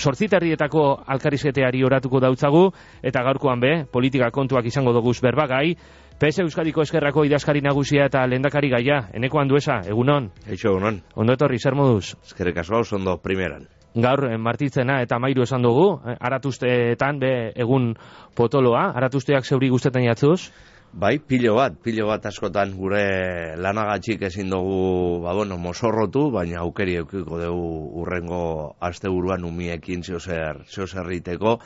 sortziterrietako alkarizketeari oratuko dautzagu, eta gaurkoan be, politika kontuak izango doguz berbagai, PS Euskadiko Eskerrako idazkari nagusia eta lendakari gaia, eneko handuesa, egunon? Eixo, egunon. Ondo etorri, zer moduz? Eskerrik asko, ondo primeran. Gaur, eh, martitzena eta mairu esan dugu, eh, aratuzteetan be egun potoloa, aratusteak zeuri guztetan jatzuz? Bai, pilo bat, pilo bat askotan gure lanagatxik ezin dugu, ba bueno, mosorrotu, baina aukeri eukiko dugu urrengo asteburuan umiekin zeo zer, zeo zerriteko,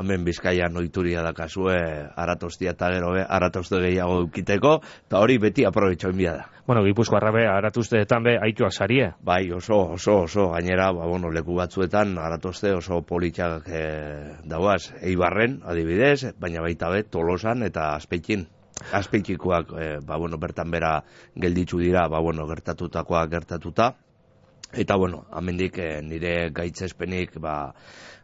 hemen bizkaia noituria da kasue, aratostia eta gero be, aratoste gehiago eukiteko, eta hori beti aprobetxo enbia da. Bueno, gipuzko arrabe, aratuzteetan be, aikoak sarie. Bai, oso, oso, oso, gainera, ba, bueno, leku batzuetan, aratoste oso politxak e, dauaz, eibarren, adibidez, baina baita be, tolosan eta azpeikin. Azpeitikoak, e, ba, bueno, bertan bera gelditzu dira, ba, bueno, gertatutakoa gertatuta. Eta, bueno, amendik e, nire gaitzespenik, ba,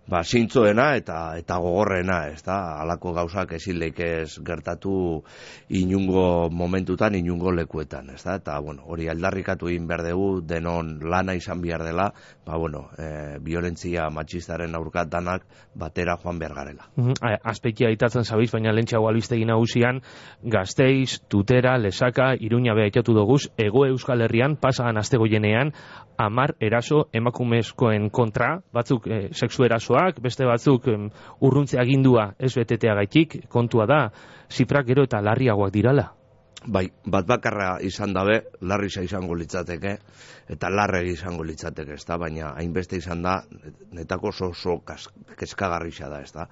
ba, zintzoena eta eta gogorrena, ez da, alako gauzak ezin ez gertatu inungo momentutan, inungo lekuetan, ez da, eta, bueno, hori aldarrikatu egin behar dugu, denon lana izan behar dela, ba, bueno, e, violentzia matxistaren aurkat danak batera joan behar garela. Mm -hmm. Azpeikia aitatzen zabiz, baina lentxago albiztegi nagusian, gazteiz, tutera, lesaka, iruña beha ikatu doguz, ego euskal herrian, pasagan aztego jenean, amar eraso emakumezkoen kontra, batzuk e, sexu erasoak, beste batzuk e, urruntze agindua ez betetea gaitik, kontua da, zifrak gero eta larriagoak dirala. Bai, bat bakarra izan dabe, larrisa izango litzateke, eta larregi izango litzateke, ez da, baina hainbeste izan da, netako oso keskagarrisa da, ez da.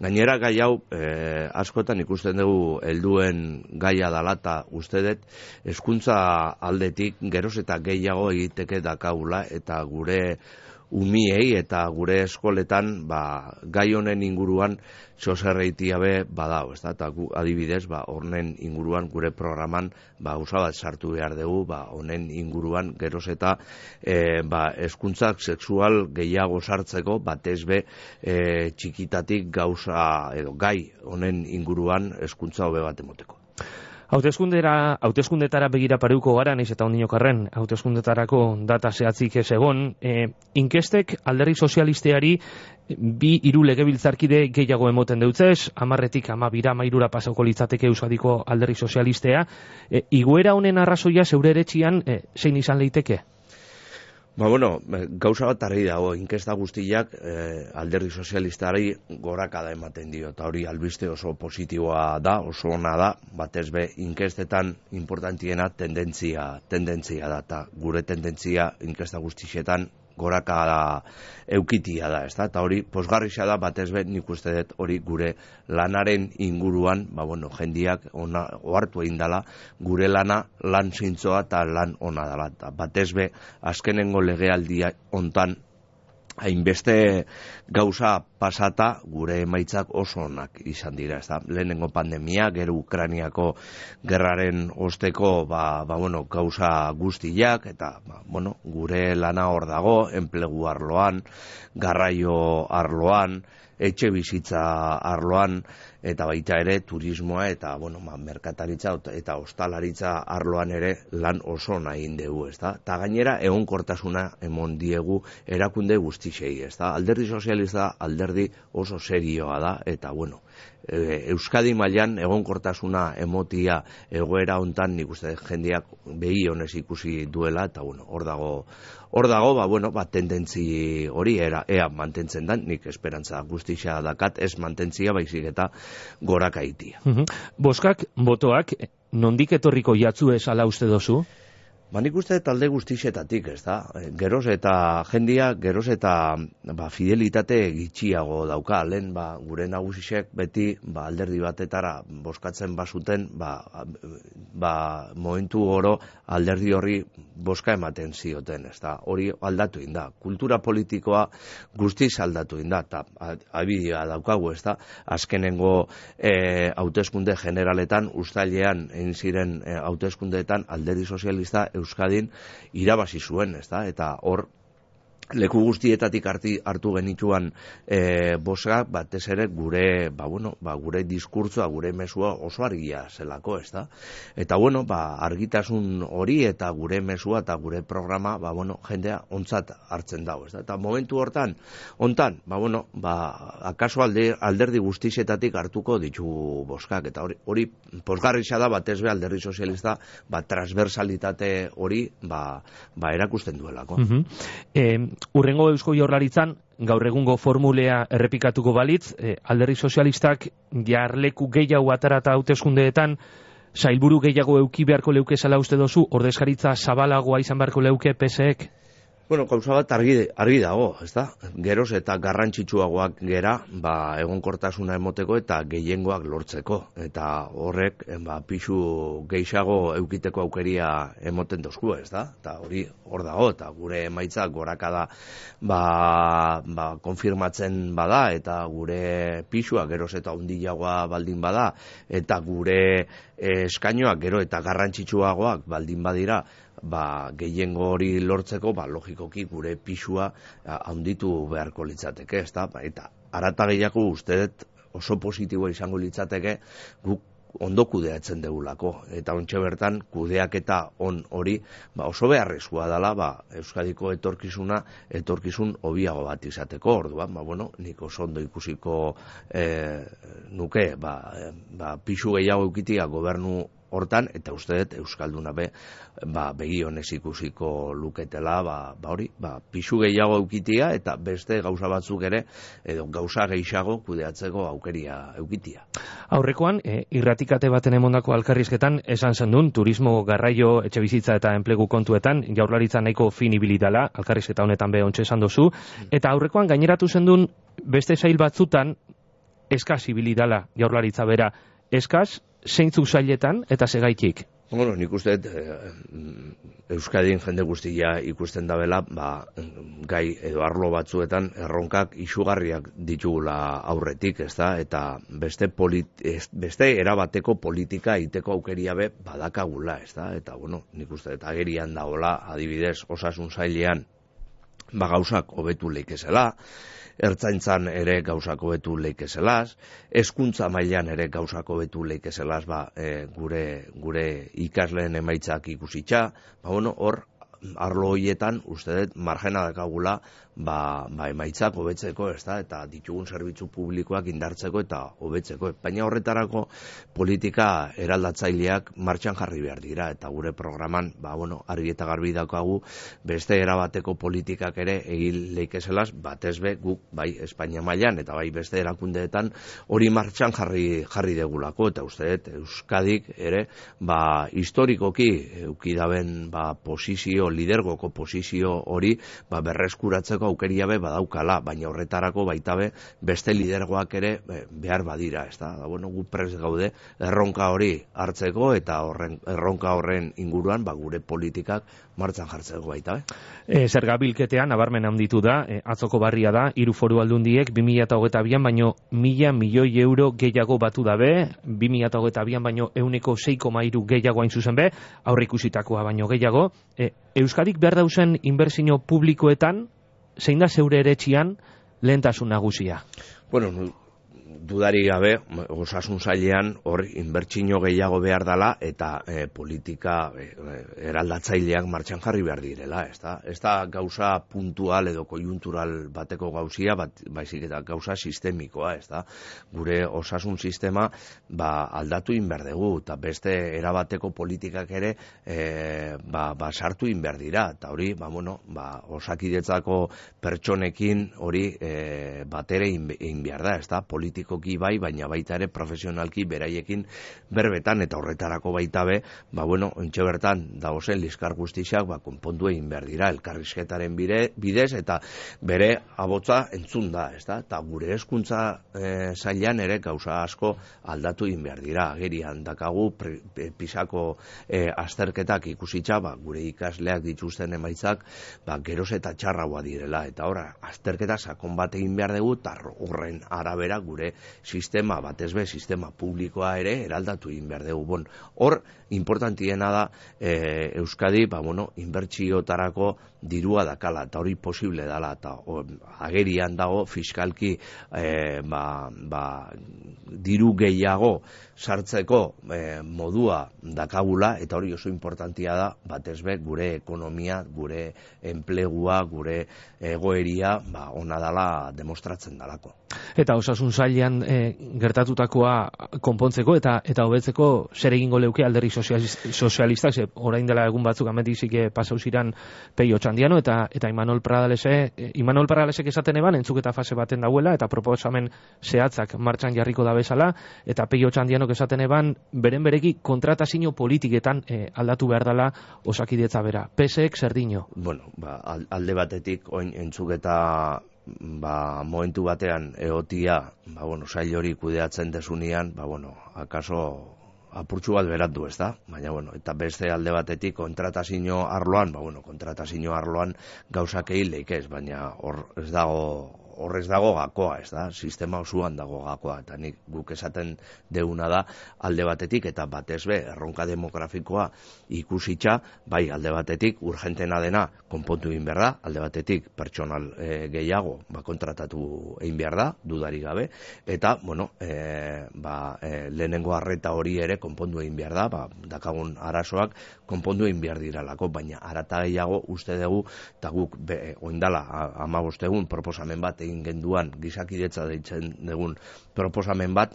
Gainera gai hau, e, askotan ikusten dugu helduen gaia dalata uste dut, eskuntza aldetik geroz eta gehiago egiteke dakaula, eta gure umiei eta gure eskoletan ba, gai honen inguruan zoserreitia be badao, ez da? Eta gu, adibidez, ba, hornen inguruan gure programan ba, usa bat sartu behar dugu, ba, honen inguruan geroz eta e, ba, eskuntzak sexual gehiago sartzeko, batez be e, txikitatik gauza edo gai honen inguruan eskuntza hobe bat emoteko. Hautezkundera, hautezkundetara begira pareuko gara, naiz eta ondino karren, hautezkundetarako data zehatzik ez egon, e, inkestek alderri sozialisteari bi hiru legebiltzarkide gehiago emoten deutzez, amarretik ama bira mairura pasauko litzateke euskadiko alderri sozialistea, e, iguera honen arrazoia zeure eretxian e, zein izan leiteke? Ba, bueno, gauza bat argi dago, inkesta guztiak eh, alderdi sozialistari gorakada ematen dio, eta hori albiste oso positiboa da, oso ona da, batez be, inkestetan importantiena tendentzia, tendentzia da, eta gure tendentzia inkesta guztietan goraka da eukitia da, ezta? Eta hori posgarrisa da batez be nik uste dut hori gure lanaren inguruan, ba bueno, jendiak ona ohartu egin dela, gure lana lan zintzoa eta lan ona dela. Batez be azkenengo legealdia hontan hainbeste gauza pasata gure emaitzak oso onak izan dira, ez da, lehenengo pandemia, gero Ukraniako gerraren osteko, ba, ba bueno, gauza guztiak, eta, ba, bueno, gure lana hor dago, enplegu arloan, garraio arloan, etxe bizitza arloan, eta baita ere turismoa eta bueno, ma, merkataritza eta ostalaritza arloan ere lan oso nahi indegu, ez da? Ta gainera egonkortasuna emon diegu erakunde guztisei, ez da? Alderdi sozialista alderdi oso serioa da eta bueno, e, Euskadi mailan egonkortasuna emotia egoera hontan nik uste jendeak behi honez ikusi duela eta bueno, hor dago hor dago, ba, bueno, ba, tendentzi hori era, ea mantentzen da, nik esperantza guztixa dakat, ez mantentzia baizik eta goraka itia. Boskak, botoak, nondik etorriko jatzu ez ala uste dozu? Ba, nik uste talde guztixetatik, ez da? Geroz eta jendia, geroz eta ba, fidelitate gitxiago dauka, lehen ba, gure nagusisek beti ba, alderdi batetara boskatzen basuten, ba, ba, momentu oro alderdi horri boska ematen zioten, ez da? Hori aldatu inda, kultura politikoa guztiz aldatu inda, eta abidea daukagu, ez da? Azkenengo e, hauteskunde generaletan, ustailean, egin ziren e, hauteskundeetan alderdi sozialista Euskadin irabazi zuen, ez da? Eta hor leku guztietatik harti, hartu genituan e, bosak, batez ere gure, ba, bueno, ba, gure diskurtzoa, gure mesua oso argia zelako, ez da? Eta, bueno, ba, argitasun hori eta gure mesua eta gure programa, ba, bueno, jendea ontzat hartzen dago, ez da? Eta momentu hortan, ontan, ba, bueno, ba, akaso alde, alderdi guztietatik hartuko ditu boskak, eta hori, hori posgarri da, batez be, alderdi sozialista, ba, transversalitate hori, ba, ba, erakusten duelako. Mm -hmm urrengo eusko jaurlaritzan, gaur egungo formulea errepikatuko balitz, e, alderri sozialistak jarleku gehiago atarata hauteskundeetan, sailburu gehiago euki beharko leuke zela uste dozu, ordezkaritza zabalagoa izan beharko leuke PSEek? Bueno, gauza bat argi, argi dago, ez da? Geroz eta garrantzitsuagoak gera, ba, egonkortasuna emoteko eta gehiengoak lortzeko. Eta horrek, ba, pixu gehiago eukiteko aukeria emoten dozku, ez da? Eta hori hor dago, eta gure emaitza gorakada ba, ba, konfirmatzen bada, eta gure pixua geroz eta undilagoa baldin bada, eta gure eh, eskainoak gero eta garrantzitsuagoak baldin badira, ba, gehiengo hori lortzeko, ba, logikoki gure pisua handitu beharko litzateke, ez da? Ba, eta arata gehiago uste oso positiboa izango litzateke guk ondo kudeatzen degulako. Eta ontxe bertan, kudeak eta on hori ba, oso beharrezkoa dela ba, Euskadiko etorkizuna, etorkizun hobiago bat izateko orduan. Ba, bueno, nik oso ondo ikusiko e, nuke, ba, e, ba, pixu gehiago eukitia gobernu hortan eta uste dut euskalduna be ba begi honez ikusiko luketela ba, ba hori ba pisu gehiago eukitia eta beste gauza batzuk ere edo gauza gehiago kudeatzeko aukeria eukitia. Aurrekoan e, irratikate baten emondako alkarrizketan esan zendun turismo garraio etxe bizitza eta enplegu kontuetan jaurlaritza nahiko finibilitala alkarrizketa honetan be ontsa esan dozu eta aurrekoan gaineratu zendun beste sail batzutan eskasibilidala jaurlaritza bera. Eskaz zeintzuk sailetan eta segaitik? Bueno, nik uste eh, Euskadin jende guztia ikusten da bela, ba, gai edo arlo batzuetan erronkak isugarriak ditugula aurretik, ez da? Eta beste, polit, beste erabateko politika iteko aukeria be badakagula, ez da? Eta, bueno, nik uste agerian daola, adibidez, osasun zailean, ba gauzak hobetu leikezela, ertzaintzan ere gauzako betu leikezelaz, eskuntza mailan ere gauzako betu leikezelaz, ba, e, gure, gure ikasleen emaitzak ikusitza, ba, bueno, hor, arlo hoietan, uste dut, margena dakagula, ba, ba emaitzak hobetzeko, ez da, eta ditugun zerbitzu publikoak indartzeko eta hobetzeko. Baina horretarako politika eraldatzaileak martxan jarri behar dira, eta gure programan, ba, bueno, argi eta garbi daukagu, beste erabateko politikak ere egin leikeselaz, batez be, guk, bai, Espainia mailan eta bai beste erakundeetan, hori martxan jarri, jarri degulako, eta uste Euskadik ere, ba, historikoki, eukidaben, ba, posizio, lidergoko posizio hori, ba, berreskuratzeko aukeria be badaukala, baina horretarako baita be beste lidergoak ere behar badira, ez da? bueno, gu pres gaude erronka hori hartzeko eta horren erronka horren inguruan ba gure politikak martzan jartzeko baita be. E, zer gabilketean nabarmen handitu da, e, atzoko barria da, hiru foru aldundiek 2022an baino 1000 milioi euro gehiago batu dabe, 2022an baino 106,3 gehiago hain zuzen be, aurre ikusitakoa baino gehiago. E, Euskadik behar dausen inbertsio publikoetan zein da zeure eretxian lehentasun nagusia? Bueno, dudari gabe, osasun zailean, hor, inbertsino gehiago behar dela, eta e, politika e, eraldatzaileak martxan jarri behar direla, ez da? Ez da gauza puntual edo kojuntural bateko gauzia, bat, baizik eta gauza sistemikoa, ez da? Gure osasun sistema, ba, aldatu inber dugu, eta beste erabateko politikak ere, e, ba, ba, sartu inber dira, eta hori, ba, bueno, ba, osakidetzako pertsonekin hori e, batere inbiar da, ez da? Politika politikoki bai, baina baita ere profesionalki beraiekin berbetan eta horretarako baita be, ba bueno, ontxe bertan dagozen liskar guztixak, ba konpondu egin behar dira elkarrizketaren bidez eta bere abotza entzun da, ez da? Eta gure eskuntza e, zailan ere gauza asko aldatu egin behar dira. Agerian dakagu pisako e, azterketak ikusitza, ba, gure ikasleak dituzten emaitzak, ba, geroz eta txarragoa direla. Eta ora, azterketa sakon bat egin behar dugu, eta horren arabera gure sistema, batez be, sistema publikoa ere, eraldatu egin behar dugu. Bon, hor, importantiena da, e, Euskadi, ba, bueno, inbertsiotarako dirua dakala, eta hori posible dala, eta agerian dago fiskalki e, ba, ba, diru gehiago sartzeko e, modua dakagula, eta hori oso importantia da, batez be, gure ekonomia, gure enplegua, gure egoeria, ba, ona dala demostratzen dalako. Eta osasun zailan e, gertatutakoa konpontzeko eta eta hobetzeko zer egingo leuke alderri sozialistak, ze orain dela egun batzuk ametik pasau ziran peio txandiano eta eta Imanol Pradalese, e, Imanol Pradalesek esaten eban entzuketa fase baten dauela eta proposamen zehatzak martxan jarriko da bezala eta peio txandiano esaten eban beren bereki kontratazio politiketan e, aldatu behar dela osakidetza bera. PSek zer dino? Bueno, ba, alde batetik oin entzuketa ba, momentu batean eotia, ba, bueno, sail hori kudeatzen desunian, ba, bueno, akaso apurtxu bat berandu, ez da? Baina, bueno, eta beste alde batetik kontratazio arloan, ba, bueno, kontratazio arloan gauzak egin ez, baina hor ez dago horrez dago gakoa, ez da, sistema osuan dago gakoa, eta nik guk esaten deuna da alde batetik, eta batez be, erronka demografikoa ikusitza, bai alde batetik urgentena dena konpontu egin behar da, alde batetik pertsonal e, gehiago ba, kontratatu egin behar da, dudari gabe, eta, bueno, e, ba, e, lehenengo harreta hori ere konpondu egin behar da, ba, dakagun arazoak konpondu egin behar diralako, baina arata gehiago uste dugu, eta guk be, oindala amabostegun proposamen bat egin genduan gizakidetza deitzen dugun proposamen bat,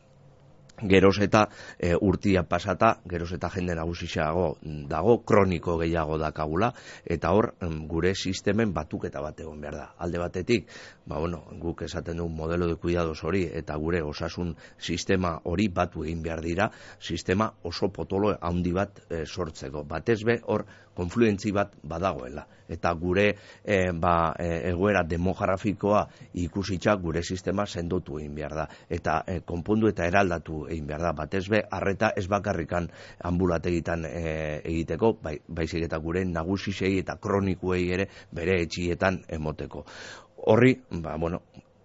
geroz eta e, urtia pasata, geroz eta jende nagusixago dago, kroniko gehiago dakagula, eta hor gure sistemen batuketa bat egon behar da. Alde batetik, ba, bueno, guk esaten dugun modelo de cuidados hori, eta gure osasun sistema hori batu egin behar dira, sistema oso potolo handi bat e, sortzeko. Batez be, hor, konfluentzi bat badagoela. Eta gure e, ba, e, egoera demografikoa ikusitza gure sistema sendotu egin behar da. Eta e, konpondu eta eraldatu egin behar da. Batez be, arreta ez bakarrikan ambulategitan e, egiteko, bai, baizik eta gure nagusisei eta kronikuei ere bere etxietan emoteko. Horri, ba, bueno,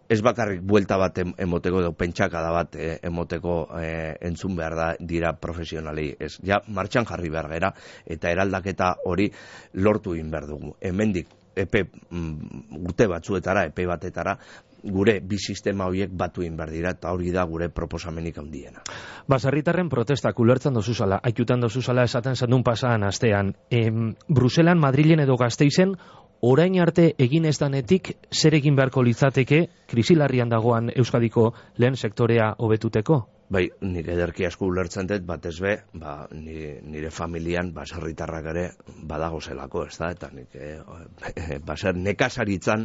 ez bakarrik buelta bat emoteko edo pentsakada bat eh, emoteko e, entzun behar da dira profesionalei. Ez, ja, martxan jarri behar gera, eta eraldaketa hori lortu egin behar dugu. Hemendik epe mm, urte batzuetara, epe batetara, gure bi sistema horiek batu egin behar dira, eta hori da gure proposamenik handiena. Basarritarren protestak ulertzen dozu zala, aiutan dozu zala esaten zendun pasaan astean. Em, Bruselan, Madrilen edo Gazteizen, orain arte egin ez danetik zer egin beharko litzateke krisilarrian dagoan Euskadiko lehen sektorea hobetuteko? Bai, nire ederki asko ulertzen dut, batez be, ba, nire, nire familian baserritarrak ere badago zelako, ez da, eta nik, e, baser, nekasaritzan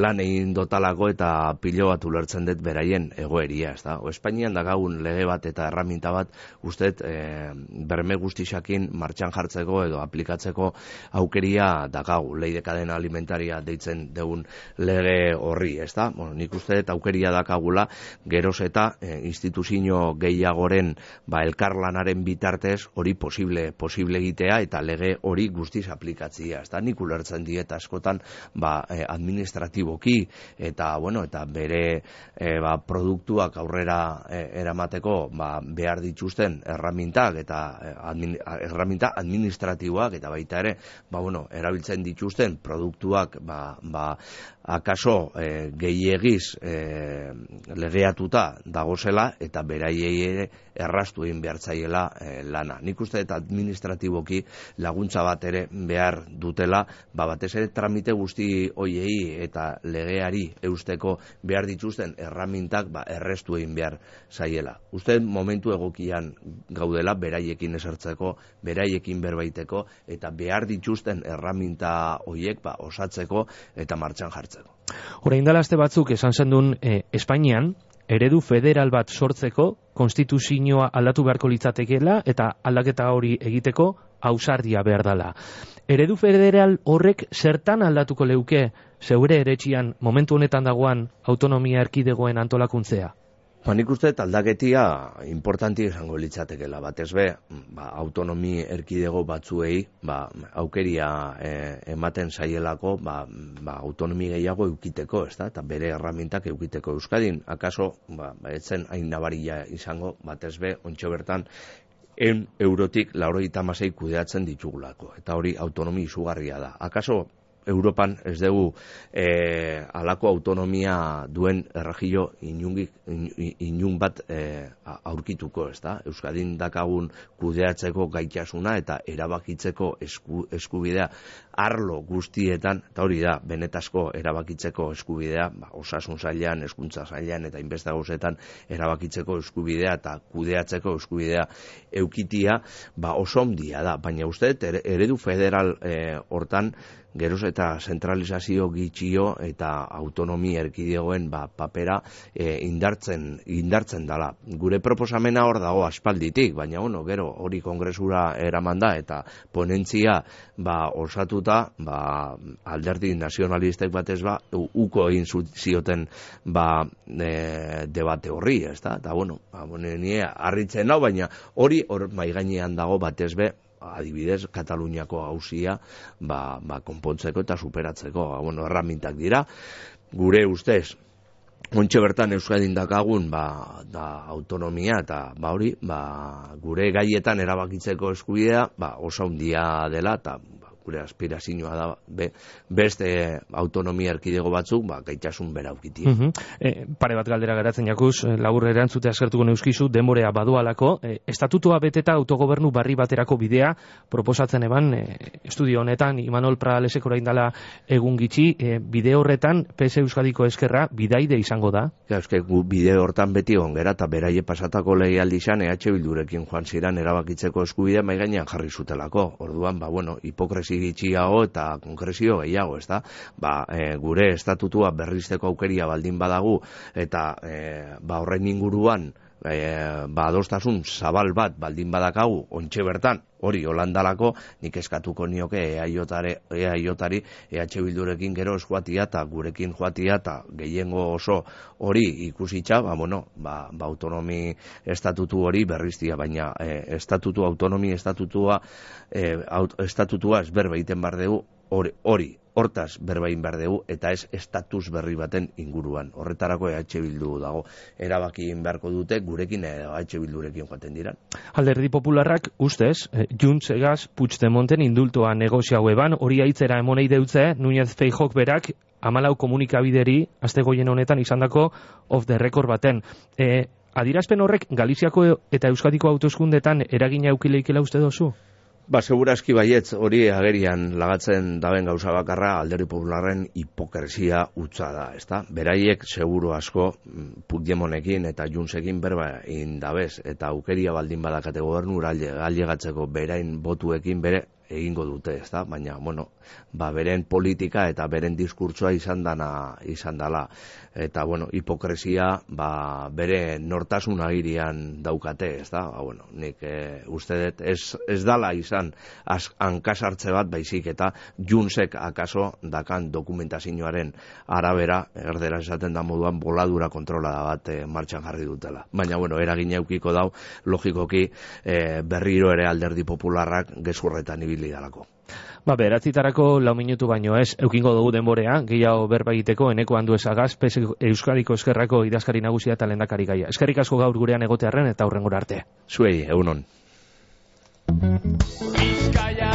lan egin dotalako eta pilo bat ulertzen dut beraien egoeria, ez da. O, Espainian da gaun lege bat eta erraminta bat, ustet, e, berme guztisakin martxan jartzeko edo aplikatzeko aukeria da gau, leidekaden alimentaria deitzen deun lege horri, ez da. Bueno, nik uste dut aukeria dakagula, geroz eta e, instituzio gehiagoren ba, elkarlanaren bitartez hori posible posible egitea eta lege hori guztiz aplikatzia. Ez nik ulertzen dieta askotan ba, eh, administratiboki eta bueno eta bere e, ba, produktuak aurrera e, eramateko ba, behar dituzten erramintak eta admin, erraminta administratiboak eta baita ere ba, bueno, erabiltzen dituzten produktuak ba, ba, akaso e, gehiagiz e, legeatuta dagozela eta beraiei ere errastu egin behar zaiela e, lana. Nik uste eta administratiboki laguntza bat ere behar dutela, ba batez ere tramite guzti hoiei eta legeari eusteko behar dituzten erramintak ba, errestu egin behar zaiela. Uste momentu egokian gaudela beraiekin esertzeko, beraiekin berbaiteko eta behar dituzten erraminta hoiek ba, osatzeko eta martxan jartzen. Horein dela batzuk esan zendun e, Espainian, eredu federal bat sortzeko, konstituzioa aldatu beharko litzatekeela eta aldaketa hori egiteko ausardia behar dela. Eredu federal horrek zertan aldatuko leuke zeure eretxian momentu honetan dagoan autonomia erkidegoen antolakuntzea? Ba, nik uste aldaketia importanti izango litzatekela, batez be, ba, autonomi erkidego batzuei, ba, aukeria e, ematen saielako, ba, ba, autonomi gehiago eukiteko, ez da, eta bere erramintak eukiteko Euskadin, akaso, ba, ba etzen hain nabaria izango, batez be, ontxo bertan, en eurotik lauroita masei kudeatzen ditugulako, eta hori autonomi izugarria da. Akaso, Europan ez dugu e, alako autonomia duen erregio inungik, inun bat e, aurkituko, ez da? Euskadin dakagun kudeatzeko gaitasuna eta erabakitzeko esku, eskubidea arlo guztietan, eta hori da, benetasko erabakitzeko eskubidea, ba, osasun zailan, eskuntza zailan, eta inbesta gauzetan erabakitzeko eskubidea eta kudeatzeko eskubidea eukitia, ba, oso ondia da, baina uste, eredu federal e, hortan, geroz eta zentralizazio gitxio eta autonomi erkidegoen ba, papera e, indartzen, indartzen dala. Gure proposamena hor dago aspalditik, baina bueno, gero hori kongresura eraman da eta ponentzia ba, osatuta ba, alderdi nazionalistek batez ba, uko egin zioten ba, e, debate horri, ez da? Eta bueno, ba, harritzen hau, baina hori hor maiganean dago batez be, adibidez, Kataluniako hausia ba, ba, konpontzeko eta superatzeko, ba, bueno, erramintak dira, gure ustez, Ontxe bertan Euskadin dakagun ba, da autonomia eta ba hori ba, gure gaietan erabakitzeko eskubidea ba, oso handia dela eta gure aspirazioa da be, beste autonomia erkidego batzuk ba, gaitasun bera ukiti. Mm pare bat galdera geratzen jakuz, eh, labur erantzute askertuko neuskizu, denborea badualako, e, estatutua beteta autogobernu barri baterako bidea proposatzen eban, estudio honetan, Imanol Pralesek orain dala egun gitxi, e, bide horretan, PS Euskadiko eskerra, bidaide izango da? Ja, eske, gu bide hortan beti ongera, eta beraie pasatako lehi aldizan, EH Bildurekin joan ziran erabakitzeko eskubidea maigainan jarri zutelako. Orduan, ba, bueno, hipokresi gitxiago eta konkrezio gehiago, ez da? Ba, e, gure estatutua berrizteko aukeria baldin badagu eta e, ba, horren inguruan e, ba, adostasun zabal bat baldin badakagu ontxe bertan, hori holandalako nik eskatuko nioke eaiotari, eaiotari EH Bildurekin gero eskuatia eta gurekin joatia eta gehiengo oso hori ikusitza, ba, bueno, ba, ba autonomi estatutu hori berriztia, baina e, estatutu, autonomi estatutua, e, aut, estatutua ez berbeiten bar dugu hori, hori hortaz berbain behar dugu, eta ez estatus berri baten inguruan. Horretarako EH Bildu dago, erabaki beharko dute, gurekin EH Bildurekin joaten dira. Alderdi Popularrak, ustez, eh, Juntz egaz, Puigdemonten indultoa negozia eban, hori aitzera emonei deutze, Núñez Feijok berak, amalau komunikabideri, azte goien honetan izandako of the record baten. E, adirazpen horrek, Galiziako eta Euskadiko autoskundetan eragina eukileikela uste dozu? Ba, segurazki baietz hori agerian lagatzen daben gauza bakarra alderri popularren hipokresia utza da, ezta? Beraiek seguru asko mm, Puigdemonekin eta Junsekin berba indabez eta aukeria baldin badakate gobernura gatzeko berain botuekin bere egingo dute, ez da? Baina, bueno, ba, beren politika eta beren diskurtsoa izan dana, izan dala. Eta, bueno, hipokresia, ba, bere nortasun agirian daukate, ez da? Ba, bueno, nik e, uste dut, ez, ez dala izan az, hankasartze bat, baizik, eta junsek akaso dakan dokumentazioaren arabera, erdera esaten da moduan, boladura kontrola da bat e, martxan jarri dutela. Baina, bueno, eragin eukiko dau, logikoki, e, berriro ere alderdi popularrak gezurretan ibil ibili dalako. Ba, beratzitarako lau minutu baino ez, eukingo dugu denborea, gehiago berba egiteko, eneko handu ezagaz, pes Euskadiko eskerrako idazkari nagusia eta lendakari gaia. Eskerrik asko gaur gurean egotearren eta hurrengora arte. Zuei, egunon. Bizkaia